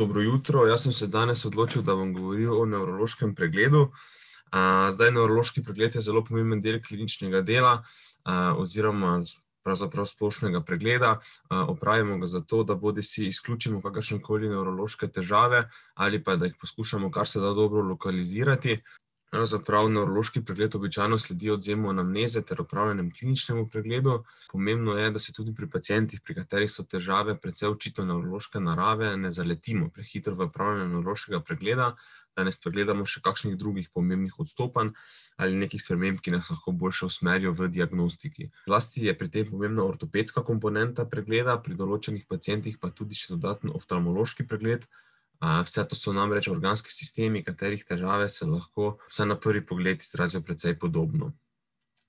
dobro jutro. Jaz sem se danes odločil, da bom govoril o nevrološkem pregledu. Zdaj, nevrološki pregled je zelo pomemben del kliničnega dela, oziroma pravzaprav splošnega pregleda. Opravimo ga zato, da bodi si izključimo kakršne koli nevrološke težave ali pa da jih poskušamo kar se da dobro lokalizirati. Pravzaprav nevrološki pregled običajno sledi odvzemu anamneze ter opravljenemu kliničnemu pregledu. Pomembno je, da se tudi pri pacientih, pri katerih so težave precej očitno nevrološke narave, ne zaletimo prehitro v opravljanje nevrološkega pregleda, da ne spregledamo še kakšnih drugih pomembnih odstopanj ali nekih sprememb, ki nas lahko boljše usmerijo v diagnostiki. Zlasti je pri tem pomembna ortopedska komponenta pregleda, pri določenih pacientih pa tudi še dodaten oftalmološki pregled. Vse to so namreč organski sistemi, katerih težave se lahko vsaj na prvi pogled izrazijo precej podobno.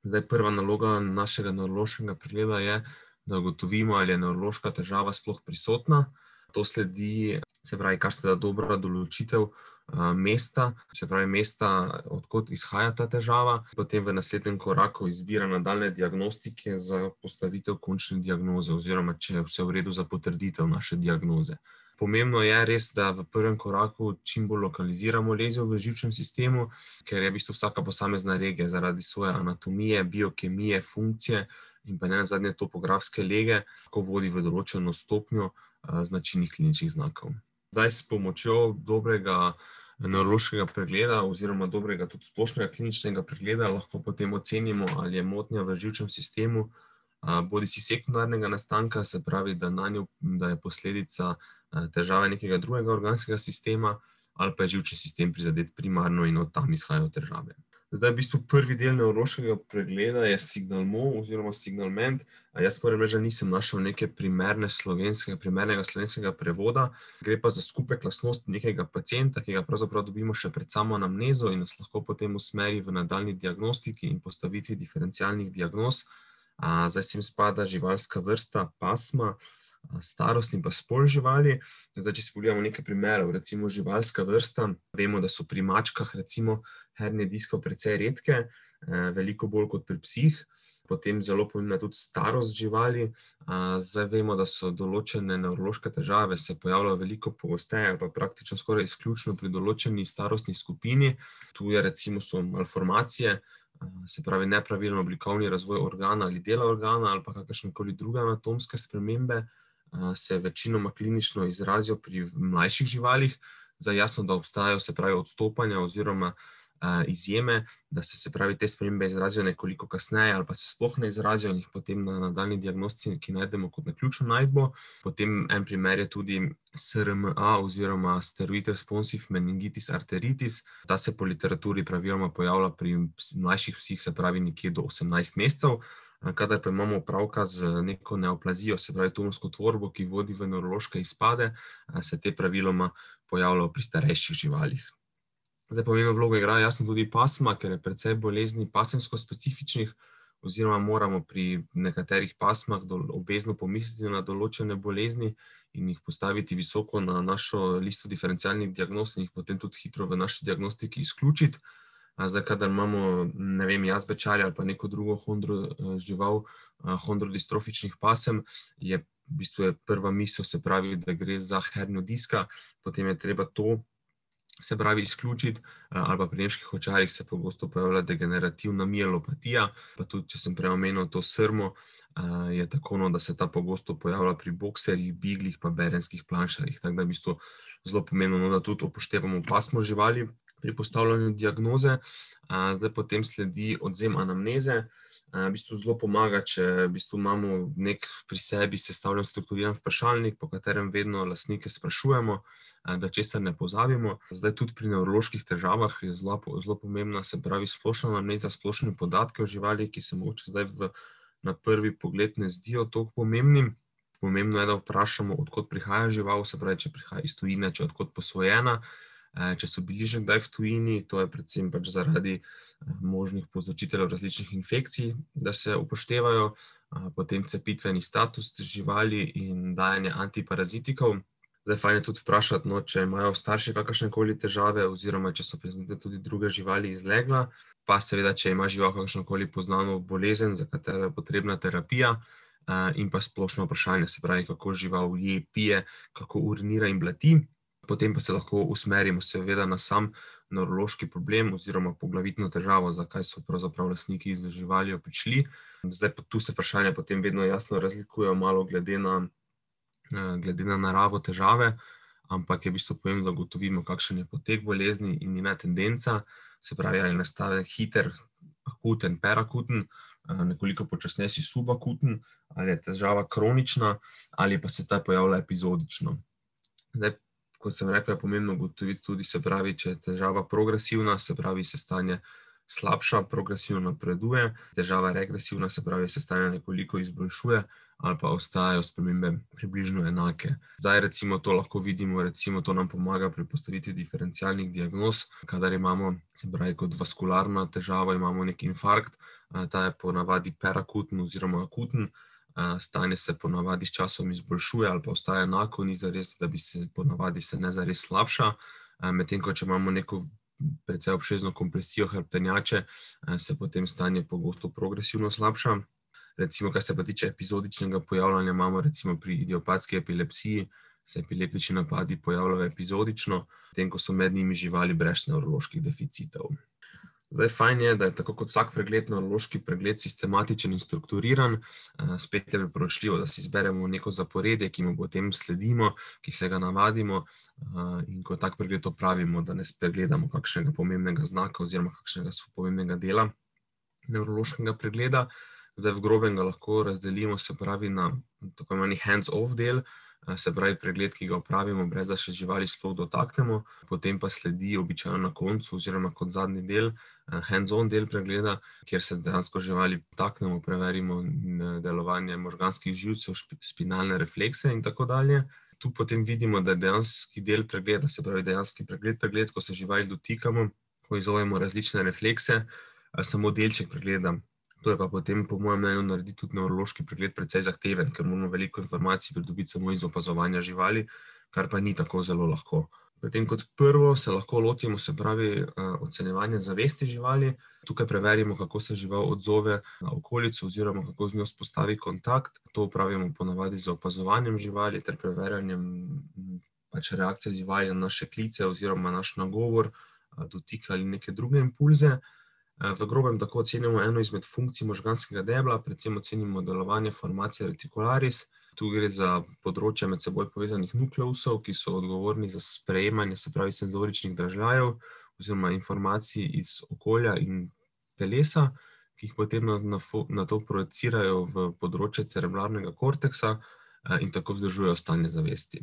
Zdaj, prva naloga našega nevrološkega pregleda je, da ugotovimo, ali je nevrološka težava sploh prisotna. To sledi, se pravi, kar se da dobra določitev mesta, se pravi mesta, od kod izhaja ta težava. Potem v naslednjem koraku izbira nadaljnje diagnostike za postavitev končne diagnoze oziroma če je vse v redu za potrditev naše diagnoze. Pomembno je res, da v prvem koraku čim bolj lokaliziramo lezijo v živčnem sistemu, ker je v bistvu vsaka posamezna regija zaradi svoje anatomije, biokemije, funkcije in pa nenazadnje topografske lege lahko vodi v določeno stopnjo značilnih kliničnih znakov. Zdaj, s pomočjo dobrega nevrološkega pregleda oziroma dobrega tudi splošnega kliničnega pregleda lahko potem ocenimo, ali je motnja v živčnem sistemu bodisi sekundarnega nastanka, se pravi, da nanjo, da je posledica težave nekega drugega organskega sistema, ali pa je živčni sistem prizadet primarno in od tam izhajajo težave. Zdaj, v bistvu prvi del nevrološkega pregleda je signalmo oziroma signalment. Jaz moram reči, da nisem našel neke primerne slovenske, primernega slovenskega prevoda. Gre pa za skupek lastnosti nekega pacienta, ki ga pravzaprav dobimo še pred samo anamnezo in nas lahko potem usmeri v nadaljnji diagnostiki in postavitvi diferencialnih diagnoz. Zdaj sem spada živalska vrsta, pasma, starost in pa spol živali. Zdaj, če si pogledamo nekaj primerov, recimo živalska vrsta, vemo, da so pri mačkah recimo hernije diskov precej redke, veliko bolj kot pri psih. Potem zelo pomembna je tudi starost živali. Zdaj vemo, da so določene nevrološke težave se pojavljajo veliko pogosteje pa praktično skoraj izključno pri določeni starostni skupini. Tu je recimo malformacije, se pravi nepravilen oblikovni razvoj organa ali dela organa ali pa kakršnekoli druge anatomske spremembe, se večinoma klinično izrazijo pri mlajših živalih. Zdaj, jasno, da obstajajo, se pravi, odstopanja oziroma izjeme, da se, se pravi, te spremembe izrazijo nekoliko kasneje ali pa se sploh ne izrazijo in jih potem na nadaljnji diagnostiki najdemo kot naključno najdbo. Potem en primer je tudi SRMA oziroma steroid responsive meningitis arteritis. Ta se po literaturi praviloma pojavlja pri mlajših psih, se pravi nekje do osemnajst mesecev. Kadar pa imamo opravka z neko neoplazijo, se pravi tumorsko tvorbo, ki vodi v nevrološke izpade, se te praviloma pojavljajo pri starejših živalih. Zdaj, pomembno vlogo igra jasno tudi pasma, ker je precej bolezni pasemsko specifičnih oziroma moramo pri nekaterih pasmah obvezno pomisliti na določene bolezni in jih postaviti visoko na našo listo diferencialnih diagnoz in jih potem tudi hitro v naši diagnostiki izključiti. Zdaj, kadar imamo, ne vem, jazbečarja ali pa neko drugo hondro žival, hondrodistrofičnih pasem, je v bistvu je prva misel, se pravi, da gre za hernijo diska, potem je treba to, se pravi, izključiti. Ali pa pri nemških ovčarjih se pogosto pojavlja degenerativna mielopatija, pa tudi, če sem prej omenil to srmo, je tako, no, da se ta pogosto pojavlja pri bokserjih, biglih pa berenskih planšarjih, tako da je v bistvu zelo pomembno, no, da tudi upoštevamo pasmo živali pri postavljanju diagnoze. Zdaj potem sledi odvzem anamneze. V bistvu zelo pomaga, če v bistvu imamo neki pri sebi sestavljen strukturiran vprašalnik, po katerem vedno lastnike sprašujemo, da česar ne pozabimo. Zdaj, tudi pri nevroloških težavah je zelo zelo pomembna, se pravi, splošna anamneza, splošni podatki o živalih, ki se mogoče zdaj v na prvi pogled ne zdijo toliko pomembni. Pomembno je, da vprašamo, od kod prihaja žival, se pravi, če prihaja iz tujine, če je od kod posvojena. Če so bili že kdaj v tujini, to je predvsem pač zaradi možnih povzročiteljev različnih infekcij, da se upoštevajo. Potem cepitveni status živali in dajanje antiparazitikov. Zdaj, fajn je tudi vprašati, no, če imajo starši kakršnekoli težave oziroma če so prisotne tudi druge živali iz legla. Pa seveda, če ima žival kakršnokoli poznano bolezen, za katero je potrebna terapija. In pa splošno vprašanje, se pravi, kako žival je, pije, kako urinira in blati. Potem pa se lahko usmerimo, seveda, na sam nevrološki problem oziroma poglavitno težavo, zakaj so pravzaprav lastniki z živalijo prišli. Zdaj tu se vprašanja potem vedno jasno razlikujejo, malo glede na, glede na naravo težave, ampak je v bistvu pomembno, da ugotovimo, kakšen je potek bolezni in njena tendenca, se pravi, ali nastane hiter, akuten, perakuten, nekoliko počasnejši subakuten, ali je težava kronična, ali pa se ta pojavlja epizodično. Zdaj, kot sem rekel, je pomembno ugotoviti tudi, se pravi, če je težava progresivna, se pravi, se stanje slabša, progresivno napreduje, težava regresivna, se pravi, se stanje nekoliko izboljšuje, ali pa ostajajo spremembe približno enake. Zdaj recimo to lahko vidimo, recimo to nam pomaga pri postavitvi diferencialnih diagnoz, kadar imamo, se pravi, kot vaskularna težava, imamo neki infarkt, ta je ponavadi perakuten oziroma akuten, stanje se ponavadi s časom izboljšuje ali pa ostaja enako, ni zares, da bi se ponavadi se ne zares slabša, medtem ko če imamo neko precej obširno kompresijo hrbtenjače, se potem stanje pogosto progresivno slabša. Recimo kar se pa tiče epizodičnega pojavljanja, imamo recimo pri idiopatski epilepsiji, se epileptični napadi pojavljajo epizodično, medtem ko so med njimi živali brez nevroloških deficitov. Zdaj, fajn je, da je tako kot vsak pregled nevrološki pregled sistematičen in strukturiran, spet je priporočljivo, da si izberemo neko zaporedje, ki mu potem sledimo, ki se ga navadimo, in ko tak pregled opravimo, da ne spregledamo kakšnega pomembnega znaka oziroma kakšnega pomembnega dela nevrološkega pregleda. Zdaj, v grobem ga lahko razdelimo, se pravi, na tako imenovani hands off del, se pravi pregled, ki ga opravimo, brez da se živali sploh dotaknemo, potem pa sledi običajno na koncu oziroma kot zadnji del hands on del pregleda, kjer se dejansko živali dotaknemo, preverimo delovanje možganskih živcev, spinalne reflekse in tako dalje. Tu potem vidimo, da dejanski del pregleda, se pravi dejanski pregled, pregled, ko se živali dotikamo, ko izzovemo različne reflekse, samo delček pregleda. To je pa potem po mojem mnenju naredi tudi nevrološki pregled precej zahteven, ker moramo veliko informacij pridobiti samo iz opazovanja živali, kar pa ni tako zelo lahko. Potem kot prvo se lahko lotimo, se pravi, ocenjevanja zavesti živali. Tukaj preverimo, kako se žival odzove na okolico oziroma kako z njo vzpostavi kontakt. To opravimo ponavadi z opazovanjem živali ter preverjanjem pač reakcije živali na naše klice oziroma naš nagovor, dotik ali neke druge impulze. V grobem tako ocenimo eno izmed funkcij možganskega debla, predvsem ocenimo delovanje formacije retikularis. Tu gre za področja med seboj povezanih nukleusov, ki so odgovorni za sprejemanje, se pravi senzoričnih dražljajev oziroma informacij iz okolja in telesa, ki jih potem nato projicirajo v področje cerebralnega korteksa, in tako vzdržujejo stanje zavesti.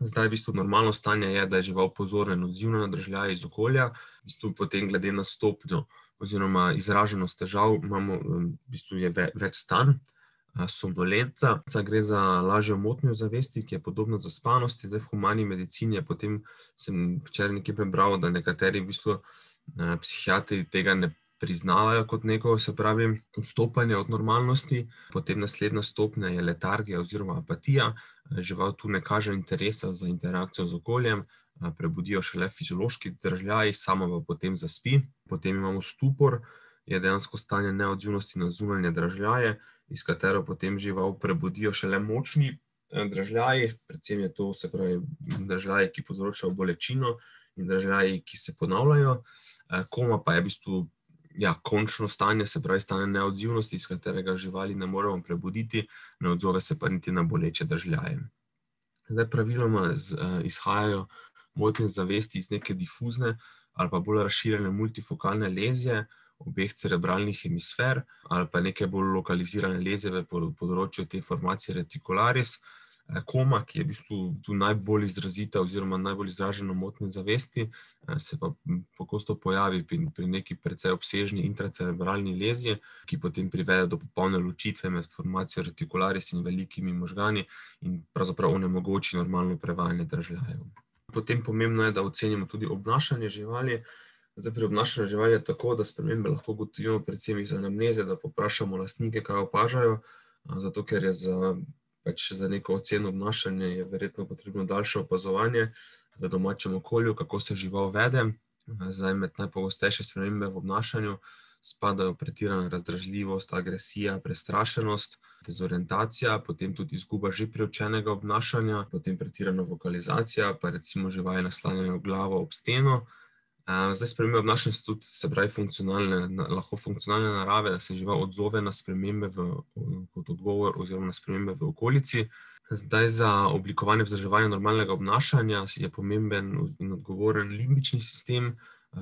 Zdaj, v bistvu normalno stanje je, da je žival pozorna in odzivna na dražljaje iz okolja, v bistvu potem glede na stopnjo oziroma izraženost težav imamo, v bistvu je več stanj. somnolenca, gre za lažjo motnjo zavesti, ki je podobna zaspanosti, zdaj v humani medicini je potem, sem včeraj nekje prebral, da nekateri v bistvu, psihiatri tega ne priznavajo kot neko, se pravi, odstopanje od normalnosti. Potem naslednja stopnja je letargija oziroma apatija, žival tu ne kaže interesa za interakcijo z okoljem, prebudijo šele fiziološki dražljaji, sama pa potem zaspi. Potem imamo stupor, je dejansko stanje neodzivnosti na zunanje dražljaje, iz katere potem žival prebudijo šele močni, dražljaji, predvsem je to, se pravi, dražljaji, ki povzročajo bolečino, in dražljaji, ki se ponavljajo. koma pa je v bistvu, ja, končno stanje, se pravi stanje neodzivnosti, iz katerega živali ne moremo prebuditi, ne odzove se pa niti na boleče dražljaje. Zdaj, praviloma izhajajo motnje zavesti iz neke difuzne ali pa bolj razširjene multifokalne lezije obeh cerebralnih hemisfer ali pa neke bolj lokalizirane lezije v področju te formacije retikularis. Koma, ki je v bistvu tu najbolj izrazita oziroma najbolj izražena motnja zavesti, se pa pogosto pojavi pri neki precej obsežni intracerebralni leziji, ki potem privede do popolne ločitve med formacijo retikularis in velikimi možgani in pravzaprav onemogoči normalno prevajanje dražljajev. Potem pomembno je, da ocenimo tudi obnašanje živali. Zdaj, pri obnašanju živali je tako, da spremembe lahko ugotovimo predvsem iz anamneze, da povprašamo lastnike, kaj opažajo, zato ker je za pač za neko oceno obnašanja je verjetno potrebno daljše opazovanje v domačem okolju, kako se žival vede. zdaj med najpogostejše spremembe v obnašanju spadajo pretirana razdražljivost, agresija, prestrašenost, dezorientacija, potem tudi izguba že preučenega obnašanja, potem pretirana vokalizacija, pa recimo živali naslanjajo glavo ob steno. Zdaj, spremembe obnašanja so tudi, se pravi, funkcionalne, lahko funkcionalne narave, da se žival odzove na spremembe v, kot odgovor oziroma na spremembe v okolici. Zdaj, za oblikovanje vzdrževanja normalnega obnašanja je pomemben in odgovoren limbični sistem,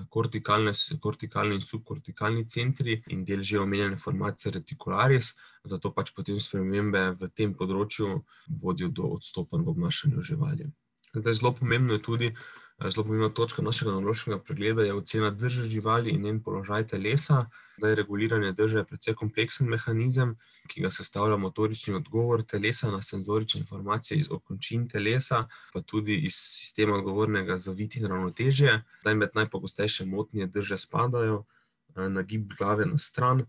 kortikalni in subkortikalni centri in del že omenjene formacije reticularis, zato pač potem spremembe v tem področju vodijo do odstopanj v obnašanju živali. Zdaj, zelo pomembno je tudi, zelo pomembna točka našega nevrološkega pregleda je ocena drže živali in njen položaj telesa. Zdaj, reguliranje drže je precej kompleksen mehanizem, ki ga sestavlja motorični odgovor telesa na senzorične informacije iz okončin telesa, pa tudi iz sistema odgovornega za vid in ravnotežje. Zdaj, med najpogostejše motnje drže spadajo nagib glave na stran,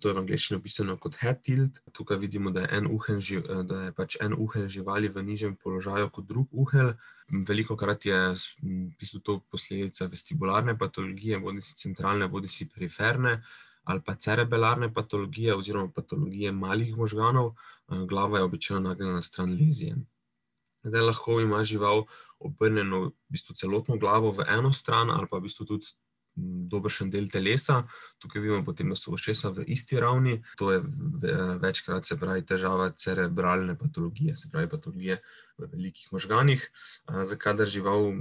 to je v angleščini opisano kot head tilt. Tukaj vidimo, da je en uhelj da je pač en uhelj živali v nižjem položaju kot drug uhelj. Velikokrat je v bistvu to posledica vestibularne patologije, bodisi centralne bodisi periferne, ali pa cerebelarne patologije oziroma patologije malih možganov, glava je običajno nagnjena stran lezije. Zdaj, lahko ima žival obrnjeno v bistvu celotno glavo v eno stran ali pa v bistvu tudi dobršen del telesa. Tukaj vidimo potem, da so ušesa v isti ravni, to je večkrat, se pravi, težava cerebralne patologije, se pravi patologije v velikih možganih. Zdaj, kadar žival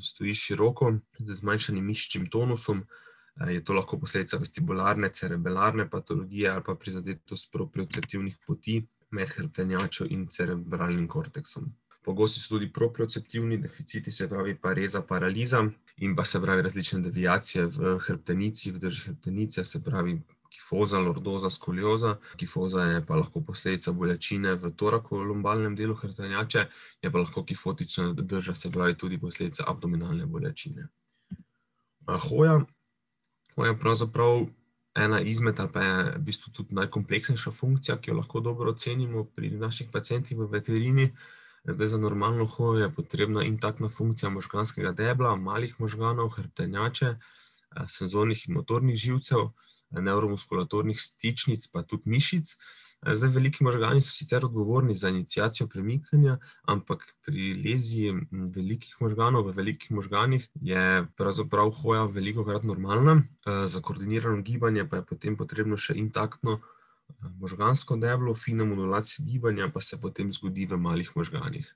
stoji široko, z zmanjšanim mišičnim tonusom, je to lahko posledica vestibularne, cerebelarne patologije ali pa prizadetost proprioceptivnih poti med hrbtenjačo in cerebralnim korteksom. Pogosti so tudi proprioceptivni deficiti, se pravi pareza, paraliza in pa, se pravi, različne deviacije v hrbtenici, v drži hrbtenice, se pravi kifoza, lordoza, skolioza. Kifoza je pa lahko posledica bolečine v torakolumbalnem delu hrbtenjače, je pa lahko kifotična drža, se pravi, tudi posledica abdominalne bolečine. Hoja. Hoja pravzaprav ena izmed ali pa je v bistvu tudi najkompleksnejša funkcija, ki jo lahko dobro ocenimo pri naših pacientih v veterini. Zdaj, za normalno hojo je potrebna intaktna funkcija možganskega debla, malih možganov, hrbtenjače, senzornih in motornih živcev, nevromuskulaturnih stičnic pa tudi mišic. Zdaj, veliki možgani so sicer odgovorni za iniciacijo premikanja, ampak pri leziji velikih možganov, v velikih možganih, je pravzaprav hoja velikokrat normalna, za koordinirano gibanje pa je potem potrebno še intaktno možgansko deblo, fina modulacija gibanja pa se potem zgodi v malih možganih.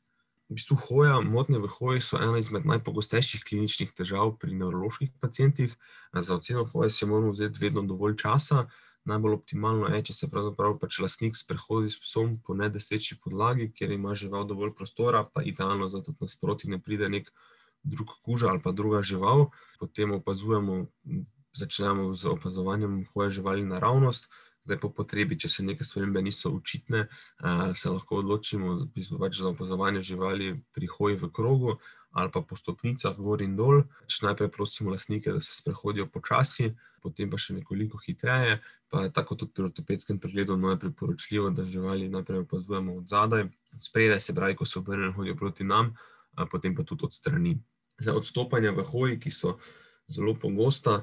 V bistvu hoja, motnje v hoji so ena izmed najpogostejših kliničnih težav pri nevroloških pacientih. Za oceno hoje si moramo vzeti vedno dovolj časa. Najbolj optimalno je, če se pravzaprav pač lastnik sprehodi s psom po nedeseči podlagi, kjer ima žival dovolj prostora, pa idealno, da tudi nasproti ne pride neki drug kuža ali pa druga žival. Potem opazujemo, začnemo z opazovanjem hoje živali naravnost. Zdaj, po potrebi, če se neke spremembe niso očitne, se lahko odločimo v bistvu pač za opazovanje živali pri hoji v krogu ali pa po stopnicah gor in dol. Pač najprej prosimo lastnike, da se sprehodijo počasi, potem pa še nekoliko hitreje, pa tako tudi pri ortopedskem pregledu je priporočljivo, da živali najprej opazujemo od zadaj, spredaj, se pravi, ko se obrnejo in hodijo proti nam, potem pa tudi od strani. Zdaj, odstopanja v hoji, ki so zelo pogosta,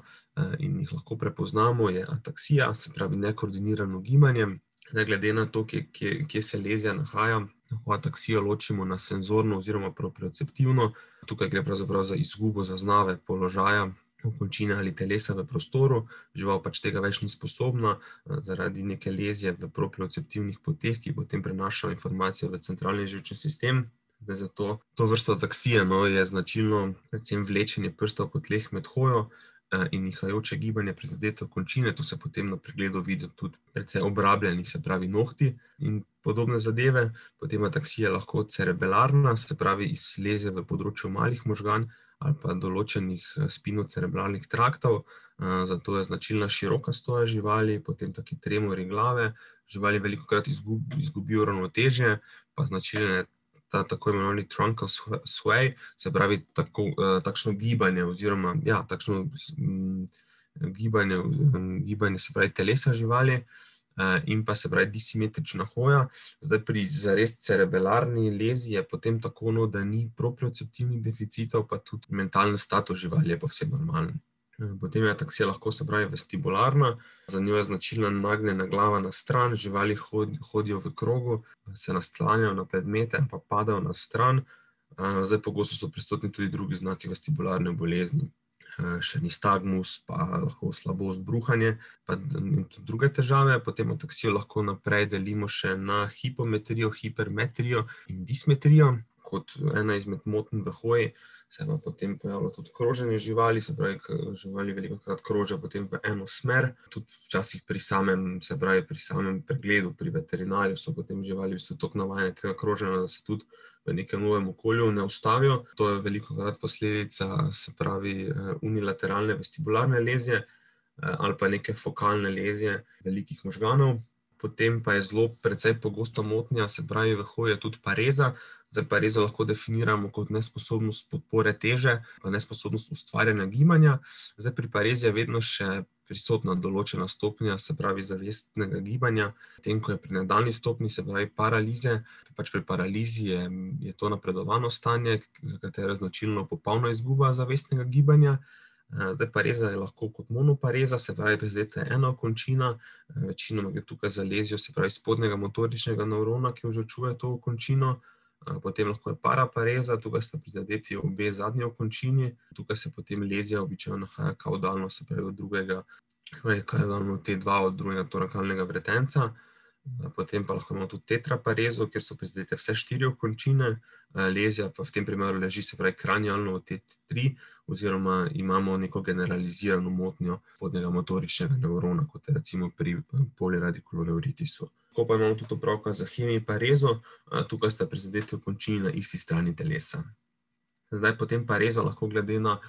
in jih lahko prepoznamo, je ataksija, se pravi nekoordinirano gibanje. Zdaj, glede na to, kje, kje, kje se lezija nahaja, lahko ataksijo ločimo na senzorno oziroma proprioceptivno. Tukaj gre pravzaprav za izgubo zaznave položaja okončine ali telesa v prostoru. Žival pač tega več ni sposobna, zaradi neke lezije v proprioceptivnih poteh, ki potem prenašajo informacije v centralni živčni sistem. Zdaj, za to, to vrsto ataksije, no, je značilno predvsem vlečenje prstov po tleh med hojo, in nihajoče gibanje prizadete okončine, to se potem na pregledu vidi tudi precej obrabljeni, se pravi nohti in podobne zadeve. Potem ataksija lahko cerebelarna, se pravi iz lezije v področju malih možganov ali pa določenih spinocerebralnih traktov, zato je značilna široka stoja živali, potem taki tremorji glave, živali velikokrat izgubijo ravnotežje, pa značilen je ta tako imenovani truncal sway, se pravi tako, takšno gibanje oziroma, ja, takšno gibanje, gibanje, se pravi, telesa živali, in pa, se pravi, disimetrična hoja. Zdaj, pri zares cerebelarni leziji je potem tako, no, da ni proprioceptivnih deficitov pa tudi mentalni status živali je povsem normalen. Potem je taksija lahko se pravi vestibularna, za njo je značilna nagnjena glava na stran, živali hodijo v krogu, se naslanjajo na predmete, pa padajo na stran. Zdaj, pogosto so prisotni tudi drugi znaki vestibularne bolezni, še nistagmus, pa lahko slabost, bruhanje, in tudi druge težave. Potem ataksijo lahko naprej delimo še na hipometrijo, hipermetrijo in dismetrijo. Kot ena izmed motenj v hoji se pa potem pojavlja tudi kroženje živali, se pravi, živali velikokrat krožijo potem v eno smer. Tudi včasih pri samem, se pravi, pri samem pregledu pri veterinarju so potem živali v bistvu toliko navajene tega kroženja, da se tudi v nekem novem okolju ne ustavijo. To je velikokrat posledica, se pravi, unilateralne vestibularne lezije ali pa neke fokalne lezije velikih možganov. Potem pa je zelo precej pogosta motnja, se pravi, v hoji je tudi pareza. Zdaj, parezo lahko definiramo kot nesposobnost podpore teže pa nesposobnost ustvarjanja gibanja. Zdaj, pri parezi je vedno še prisotna določena stopnja, se pravi, zavestnega gibanja, medtem ko je pri nadaljnji stopnji, se pravi paralize, pač pri paralizi je, je to napredovano stanje, za katero je značilna popolna izguba zavestnega gibanja. Zdaj, pareza je lahko kot monopareza, se pravi, prizadeta je ena končina, večinoma gre tukaj za lezijo, se pravi, spodnjega motoričnega nevrona, ki vključuje to končino. Potem lahko je parapareza, tukaj sta prizadeti obe zadnji okončini, tukaj se potem lezija običajno nahaja kavdalno, se pravi, od drugega, kavdalno T dva od drugega torakalnega vretenca. Potem pa lahko imamo tudi tetraparezo, kjer so prizadete vse štiri okončine, lezija pa v tem primeru leži, se pravi, kranialno v T tri oziroma imamo neko generalizirano motnjo spodnjega motoričnega nevrona, kot je recimo pri poliradikulonevritisu. Ko pa imamo tudi opravka s hemiparezo, tukaj sta prizadeti okončini na isti strani telesa. Zdaj, potem parezo lahko glede na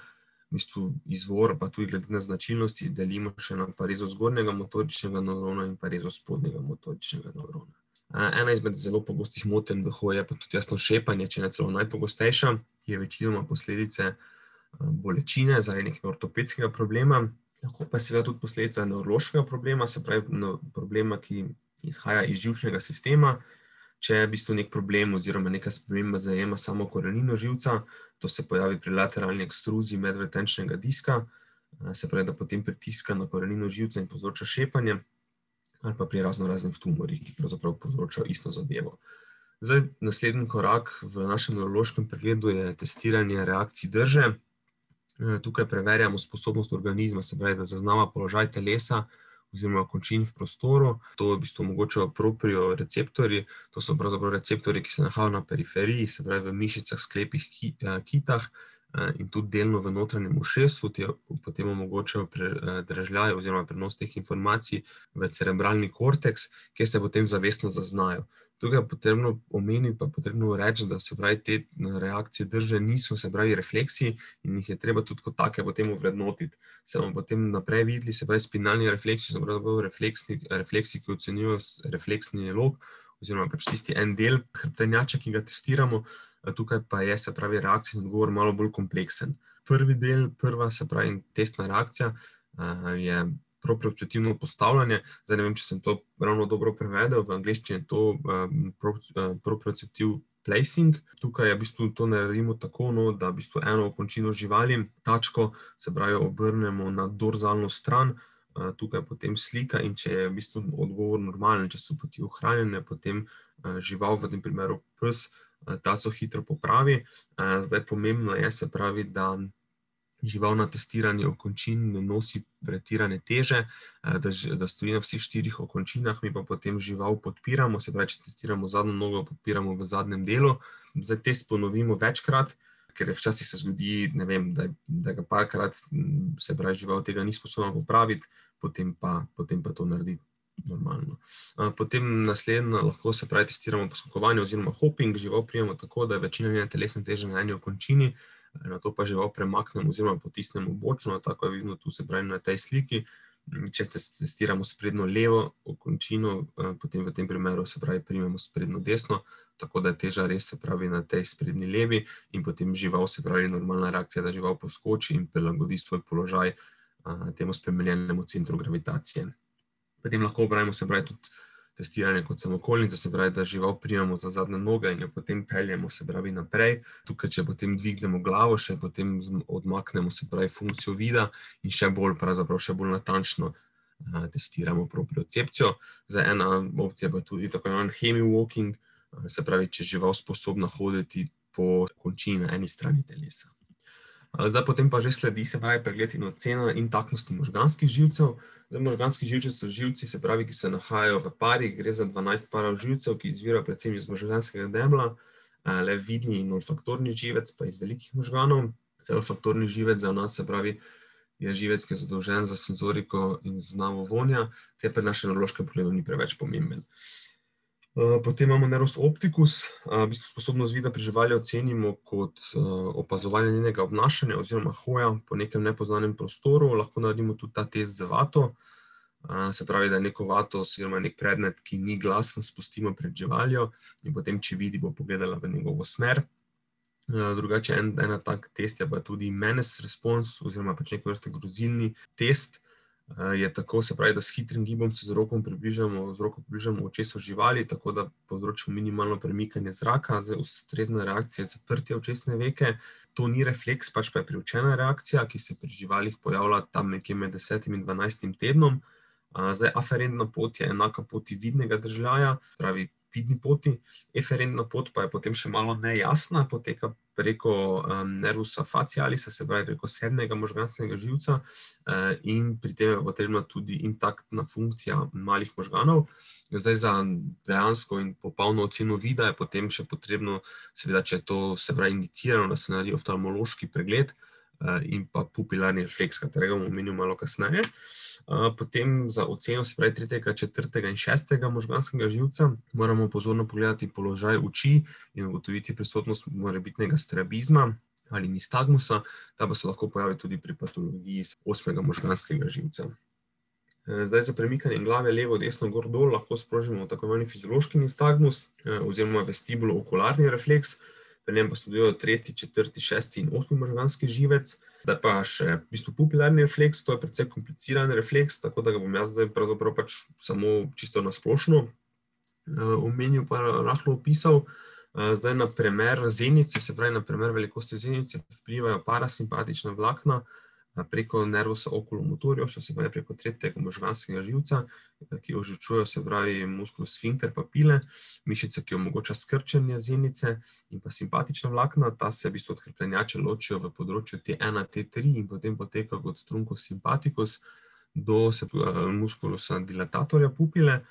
v bistvu izvor pa tudi glede na značilnosti delimo še na parezo zgornjega motoričnega nevrona in parezo spodnjega motoričnega nevrona. Ena izmed zelo pogostih motenj hoji je pa tudi jasno šepanje, če ne celo najpogostejša, ki je večinoma posledica bolečine zaradi nekega ortopedskega problema, lahko pa je seveda tudi posledica nevrološkega problema, se pravi, problema, ki izhaja iz živčnega sistema. Če je v bistvu neki problem oziroma neka sprememba zajema samo korenino živca, to se pojavi pri lateralni ekstruziji medvretenčnega diska, se pravi, da potem pritiska na korenino živca in povzroča šepanje, ali pa pri raznoraznih tumorjih, ki pravzaprav povzročajo isto zadevo. Zdaj, naslednji korak v našem nevrološkem pregledu je testiranje reakcij drže. Tukaj preverjamo sposobnost organizma, se pravi, da zaznava položaj telesa oziroma končin v prostoru, to v bistvu omogočajo proprioreceptorji, to so pravzaprav receptorji, ki se nahajajo na periferiji, se pravi v mišicah, sklepih, kitah, in tudi delno v notranjem ušesu, ti potem omogočajo dražljaj oziroma prenos teh informacij v cerebralni korteks, kjer se potem zavestno zaznajo. Tukaj je potrebno omeniti pa potrebno reči, da se pravi te reakcije drže niso, se pravi, refleksi in jih je treba tudi kot take potem ovrednotiti. Se bomo potem naprej videli, se pravi, spinalni refleksi so pravzaprav refleksni, refleksi, ki ocenjujejo refleksni lok oziroma pač tisti en del hrbtenjače, ki ga testiramo, tukaj pa je, se pravi, reakcijski odgovor malo bolj kompleksen. Prvi del, prva, se pravi, testna reakcija, je proprioceptivno postavljanje, zdaj ne vem, če sem to ravno dobro prevedel, v angleščini je to proprioceptive placing, tukaj je v bistvu to naredimo tako, no, da v bistvu eno končino živali, tačko, se pravi, obrnemo na dorzalno stran, tukaj je potem slika, in če je v bistvu odgovor normalen, če so poti ohranjene, potem žival, v tem primeru pes, taco hitro popravi. Zdaj, pomembno je, se pravi, da žival na testiranju končin ne nosi pretirane teže, da da stoji na vseh štirih okončinah, mi pa potem žival podpiramo, se pravi, testiramo zadnjo nogo, podpiramo v zadnjem delu. Zdaj, test ponovimo večkrat, ker včasih se zgodi, vem, da da ga parkrat, se pravi, žival tega ni sposobna popraviti, potem pa, potem pa to naredi normalno. Potem naslednja lahko, se pravi, testiramo poskakovanje oziroma hoping, žival primemo tako, da je večina njene telesne teže na eni okončini, nato pa žival premaknemo oziroma potisnemo bočno, tako je vidno tu, se pravi, na tej sliki. Če testiramo sprednjo levo okončino, potem v tem primeru, se pravi, primemo sprednjo desno, tako da je teža res, se pravi, na tej sprednji levi, in potem žival, se pravi, normalna reakcija, da žival poskoči in prilagodi svoj položaj, temu spremenjenemu centru gravitacije. Potem lahko opravimo, se pravi, tudi testiranje kot samokolnica, se pravi, da žival prijemo za zadnje noge in jo potem peljemo, se pravi, naprej. Tukaj, če potem dvignemo glavo, še potem odmaknemo, se pravi, funkcijo vida in še bolj, pravzaprav še bolj natančno uh, testiramo propriocepcijo. Za ena opcija pa tudi tako imenovan hemi-walking, uh, se pravi, če žival sposobna hoditi po končini na eni strani telesa. Zdaj, potem pa že sledi, se pravi, pregled in ocena intaktnosti možganskih živcev. Zdaj, možganski živci so živci, se pravi, ki se nahajajo v parih, gre za 12 parov živcev, ki izvirajo predvsem iz možganskega debla, le vidni in olfaktorni živec, pa iz velikih možganov. Zdaj, olfaktorni živec za nas, se pravi, je živec, ki je zadolžen za senzoriko in znavo vonja, ter pri našem neurološkem pogledu ni preveč pomemben. Eh, potem imamo neros optikus, eh, v bistvu sposobnost vida pri živali ocenimo kot eh, opazovanje njenega obnašanja oziroma hoja po nekem nepoznanem prostoru. Lahko naredimo tudi ta test z vato, se pravi, da neko vato oziroma nek predmet, ki ni glasen, spustimo pred živaljo in potem, če vidi, bo pogledala v njegovo smer. Drugače, en, ena tak test je pa tudi menes response oziroma pač nek vrste grozilni test, je tako, se pravi, da s hitrim gibom se z roko približamo, z roko približamo očesu živali, tako da povzročimo minimalno premikanje zraka, zdaj ustrezna reakcija zaprtja očesne veke. To ni refleks, pač pa je priučena reakcija, ki se pri živalih pojavlja tam nekje med 10 in 12 tednom. Eh, zdaj, aferentna pot je enaka poti vidnega držljaja, pravi vidni poti, eferentna pot pa je potem še malo nejasna, poteka preko um, nervusa facialisa, se pravi preko sedmega možganskega živca, uh, in pri tem je potrebna tudi intaktna funkcija malih možganov. Zdaj, za dejansko in popolno oceno vida je potem še potrebno, seveda, če je to se pravi indicirano, da se naredi oftalmološki pregled. Eh, in pa pupilarni refleks, katerega bomo omenili malo kasneje. Eh, potem za oceno, se pravi, tretjega, četrtega in šestega možganskega živca, moramo pozorno pogledati položaj oči in ugotoviti prisotnost morebitnega strabizma ali nistagmusa, ta pa se lahko pojavi tudi pri patologiji osmega možganskega živca. Eh, zdaj, za premikanje glave levo, desno, gor, dol, lahko sprožimo tako imenovani fiziološki nistagmus oziroma vestibulo-okularni refleks pri njem pa sodelujo tretji, četrti, šesti in osmi možganski živec. Zdaj pa še v bistvu pupilarni refleks, to je precej kompliciran refleks, tako da ga bom jaz zdaj pravzaprav pač samo čisto nasplošno eh, omenil, pa rahlo opisal. Eh, zdaj na primer zenice, se pravi na primer velikosti zenice, vplivajo parasimpatična vlakna, preko nervusa okulomotorja, še se pravi preko tretjega možganskega živca, ki ožučujejo se pravi muskul sfinkter papile, mišice, ki omogoča skrčenje zenice in pa simpatična vlakna, ta se v bistvu od hrepenjače ločijo v področju T1, T3 in potem poteka kot strunkos simpatikus do muskulusa dilatatorja pupile.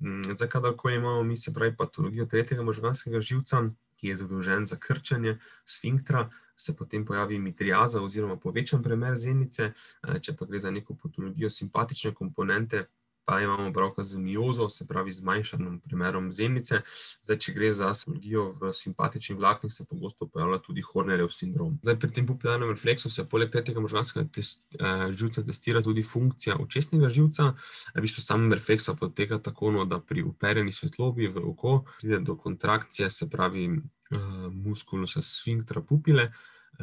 Mm, zdaj, kadarkoli imamo mi se pravi patologijo tretjega možganskega živca, ki je zadolžen za krčenje sfinktra, se potem pojavi mitriaza oziroma povečan premer zenice, eh, če pa gre za neko patologijo simpatične komponente, pa imamo pravka z miozo, se pravi zmanjšanim premerom zenice. Zdaj, če gre za patologijo v simpatičnih vlaknih, se pogosto pojavlja tudi Hornerjev sindrom. Zdaj, pri tem popularnem refleksu se poleg tega možganskega test, eh, živca testira tudi funkcija očesnega živca. V bistvu sam refleks poteka tako, no, da pri uperjeni svetlobi v oko pride do kontrakcije, se pravi eh, muskulusa sfinktra pupile,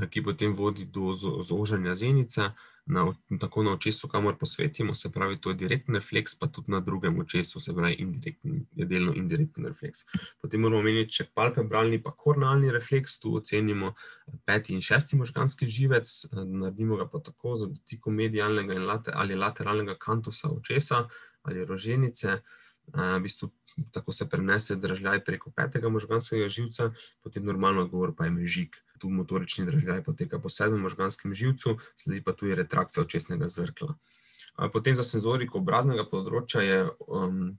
ki potem vodi do zožanja zenice, na, tako na očesu, kamor posvetimo, se pravi, to je direktni refleks, pa tudi na drugem očesu, se pravi, je delno indirektni refleks. Potem moramo omeniti še palpebralni, pa kornalni refleks, tu ocenimo peti in šesti možganski živec, eh, naredimo ga pa tako za dotikom medialnega later, ali lateralnega kantusa očesa ali roženice. V bistvu, tako se prenese držaj preko petega možganskega živca, potem normalno odgovor pa je mežik. Tu motorični držaj poteka po sedmem možganskem živcu, sledi pa tudi retrakcija očesnega zrkla. Potem za senzoriko obraznega področja je um,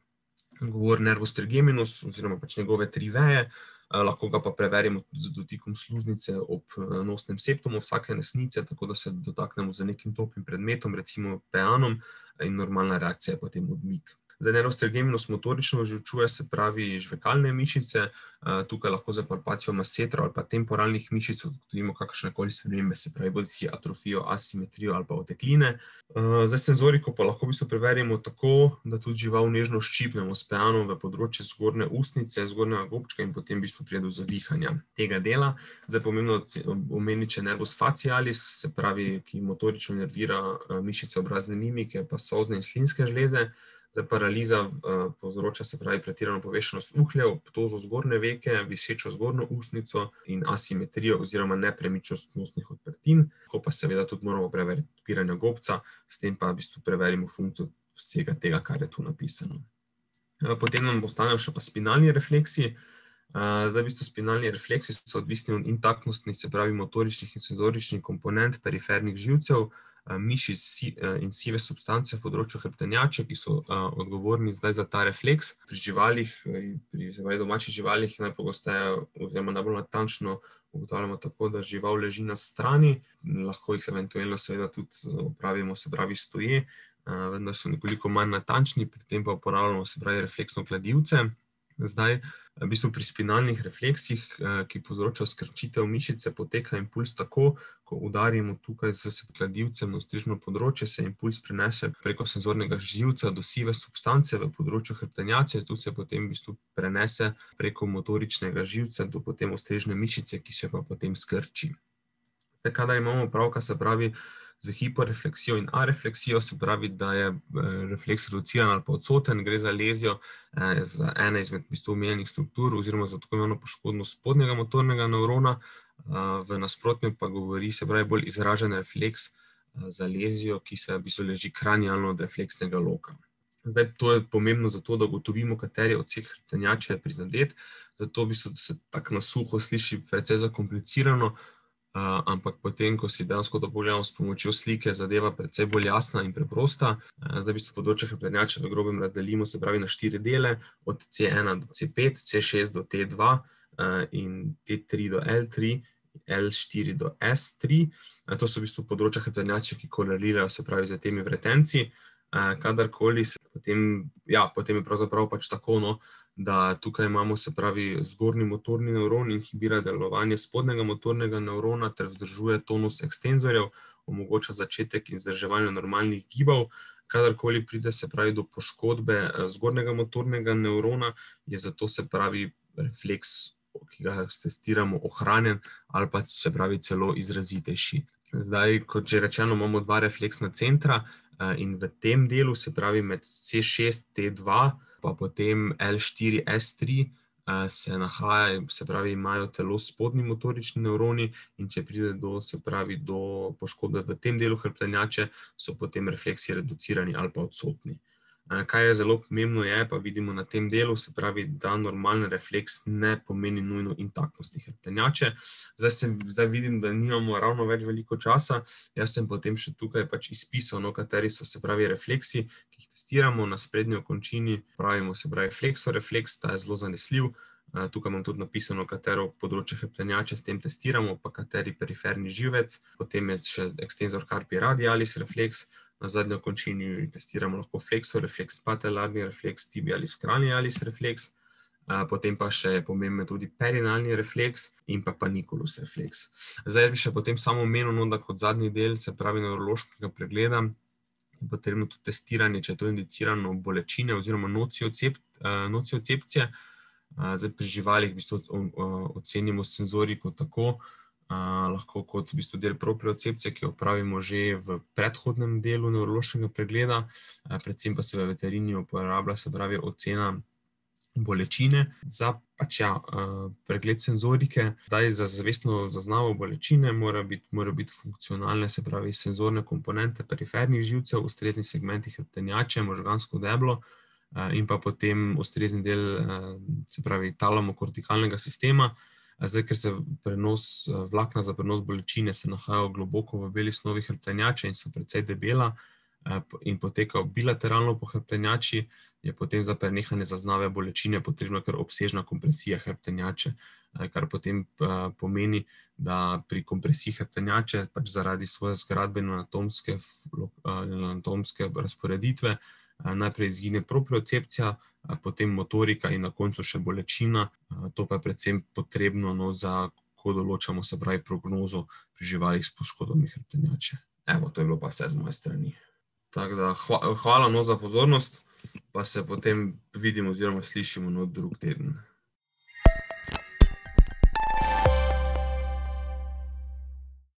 govor nervus trigeminus oziroma pač njegove tri veje, lahko ga pa preverimo z dotikom sluznice ob nosnem septumu vsake nesnice, tako da se dotaknemo z nekim toplim predmetom, recimo peanom in normalna reakcija je potem odmik. Za neurostergeminus motorično ožučuje se pravi žvekalne mišice, tukaj lahko za palpacijo masetra ali pa temporalnih mišic odkrivimo kakršne koli spremembe, se pravi bodi si atrofijo, asimetrijo ali pa otekline. Za senzoriko pa lahko v bistvu preverimo tako, da tudi žival nežno ščipnemo s peanom v področje zgornje ustnice, zgornjega gobčka in potem v bistvu prije do zavihanja tega dela. Zdaj pomembno omeniti, če nervus facialis, se pravi, ki motorično nervira mišice obrazne mimike, pa sozne in slinske žleze, Te paraliza uh, povzroča se pravi pretirano povešenost uhljev, ptozo zgornje veke, visečo zgornjo usnico in asimetrijo oziroma nepremičnost nosnih odprtin. Ko pa seveda tudi moramo preveriti odpiranje gobca, s tem pa v bistvu preverimo funkcijo vsega tega, kar je tu napisano. Uh, potem nam ostanejo še pa spinalni refleksi. Uh, zdaj, v bistvu, spinalni refleksi so odvisni od intaktnosti, se pravi, motoričnih in senzoričnih komponent perifernih živcev, mišic in sive substance v področju hrbtenjače, ki so odgovorni zdaj za ta refleks. Pri živalih, pri domačih živalih, najpogosteje, oziroma najbolj natančno ugotavljamo tako, da žival leži na strani, lahko jih eventualno seveda tudi opravimo, se pravi, stoje, vendar so nekoliko manj natančni, pri tem pa uporabljamo, se pravi, refleksno kladivce. Zdaj, v bistvu pri spinalnih refleksih, eh, ki povzročajo skrčitev mišice, poteka impuls tako, ko udarimo tukaj z kladivcem na strižno področje, se impuls prenese preko senzornega živca do sive substance v področju hrbtenjače, tu se potem v bistvu prenese preko motoričnega živca do potem ustrežne mišice, ki se pa potem skrči. Kadar imamo pravka, se pravi, z hiporefleksijo in arefleksijo, se pravi, da je eh, refleks reduciran ali pa odsoten, gre za lezijo eh, za ene izmed bistvo omenjenih struktur oziroma za tako imeno poškodno spodnjega motornega neurona, eh, v nasprotnem pa govori, se pravi, bolj izražen refleks za lezijo, ki se v bistvu leži kranijalno od refleksnega loka. Zdaj, to je pomembno zato, da ugotovimo, kateri odsek hrbtenjače je prizadet, zato v bistvu se tako na suho sliši precej zakomplicirano, ampak potem, ko si dejansko to pogledamo s pomočjo slike, zadeva precej bolj jasna in preprosta. Uh, zdaj, v bistvu področje hrbtenjače v grobem razdelimo, se pravi, na štiri dele, od C1 do C5, C6 do T2 uh, in T3 do L3. L4 do S3, to so v bistvu področja hrbtenjače, ki korelirajo, se pravi, z temi vretenci. Kadarkoli se potem, ja, potem je pravzaprav pač tako, no, da tukaj imamo, se pravi, zgornji motorni nevron, inhibira delovanje spodnjega motornega nevrona ter vzdržuje tonus ekstenzorjev, omogoča začetek in vzdrževanje normalnih gibov. Kadarkoli pride, se pravi, do poškodbe zgornjega motornega nevrona, je zato, se pravi, refleks, ki ga testiramo, ohranjen ali pa se pravi celo izrazitejši. Zdaj, kot že rečeno, imamo dva refleksna centra, in v tem delu, se pravi med C6, T2, pa potem L4, S3, se nahaja, se pravi, imajo telo spodnji motorični nevroni, in če pride do, se pravi, do poškodbe v tem delu hrbtenjače, so potem refleksi reducirani ali pa odsotni. Kar je zelo pomembno, je, pa vidimo na tem delu, se pravi, da normalen refleks ne pomeni nujno intaktnosti hrbtenjače. Zdaj, zdaj vidim, da nimamo ravno več veliko časa. Jaz sem potem še tukaj pač izpisal, no, kateri so se pravi refleksi, ki jih testiramo na sprednji končini. Pravimo se pravi fleksorefleks, ta je zelo zanesljiv. Tukaj imam tudi napisano, katero področje hrbtenjače s tem testiramo, pa kateri periferni živec. Potem je še extensor carpi radialis refleks, na zadnji končini testiramo lahko flexor refleks, patelarni refleks, tibialis cranialis refleks, potem pa še je pomemben tudi perinalni refleks in pa paniculus refleks. Zdaj bi še potem samo omenil, no, da kot zadnji del, se pravi neurološkega pregleda, potrebno tudi testiranje, če je to indicirano bolečine oziroma nociocepcije. Zdaj pri živalih v bistvu ocenimo senzoriko tako, lahko kot v bistvu del propriocepcije, ki jo opravimo že v predhodnem delu nevrološkega pregleda, predvsem pa se v veterini uporablja, se pravi, ocena bolečine za pač ja, pregled senzorike. Zdaj za zavestno zaznavo bolečine mora biti, mora biti funkcionalne, se pravi, senzorne komponente perifernih živcev, ustrezni segmenti hrbtenjače, možgansko deblo in pa potem ustrezni del, se pravi, talamokortikalnega sistema, Zdaj, ker se prenos vlakna za prenos bolečine nahajajo globoko v beli snovi hrbtenjače in so precej debela in potekajo bilateralno po hrbtenjači, je potem za prenehanje zaznave bolečine potrebna kar obsežna kompresija hrbtenjače, kar potem pomeni, da pri kompresiji hrbtenjače pač zaradi svoje zgradbeno-anatomske razporeditve najprej izgine propriocepcija, potem motorika in na koncu še bolečina. To pa je predvsem potrebno, no, za ko določamo, se pravi, prognozo pri živalih s poškodbami hrbtenjače. Evo, to je bilo pa vse z moje strani. Tako da hvala no za pozornost, pa se potem vidimo oziroma slišimo no drug teden.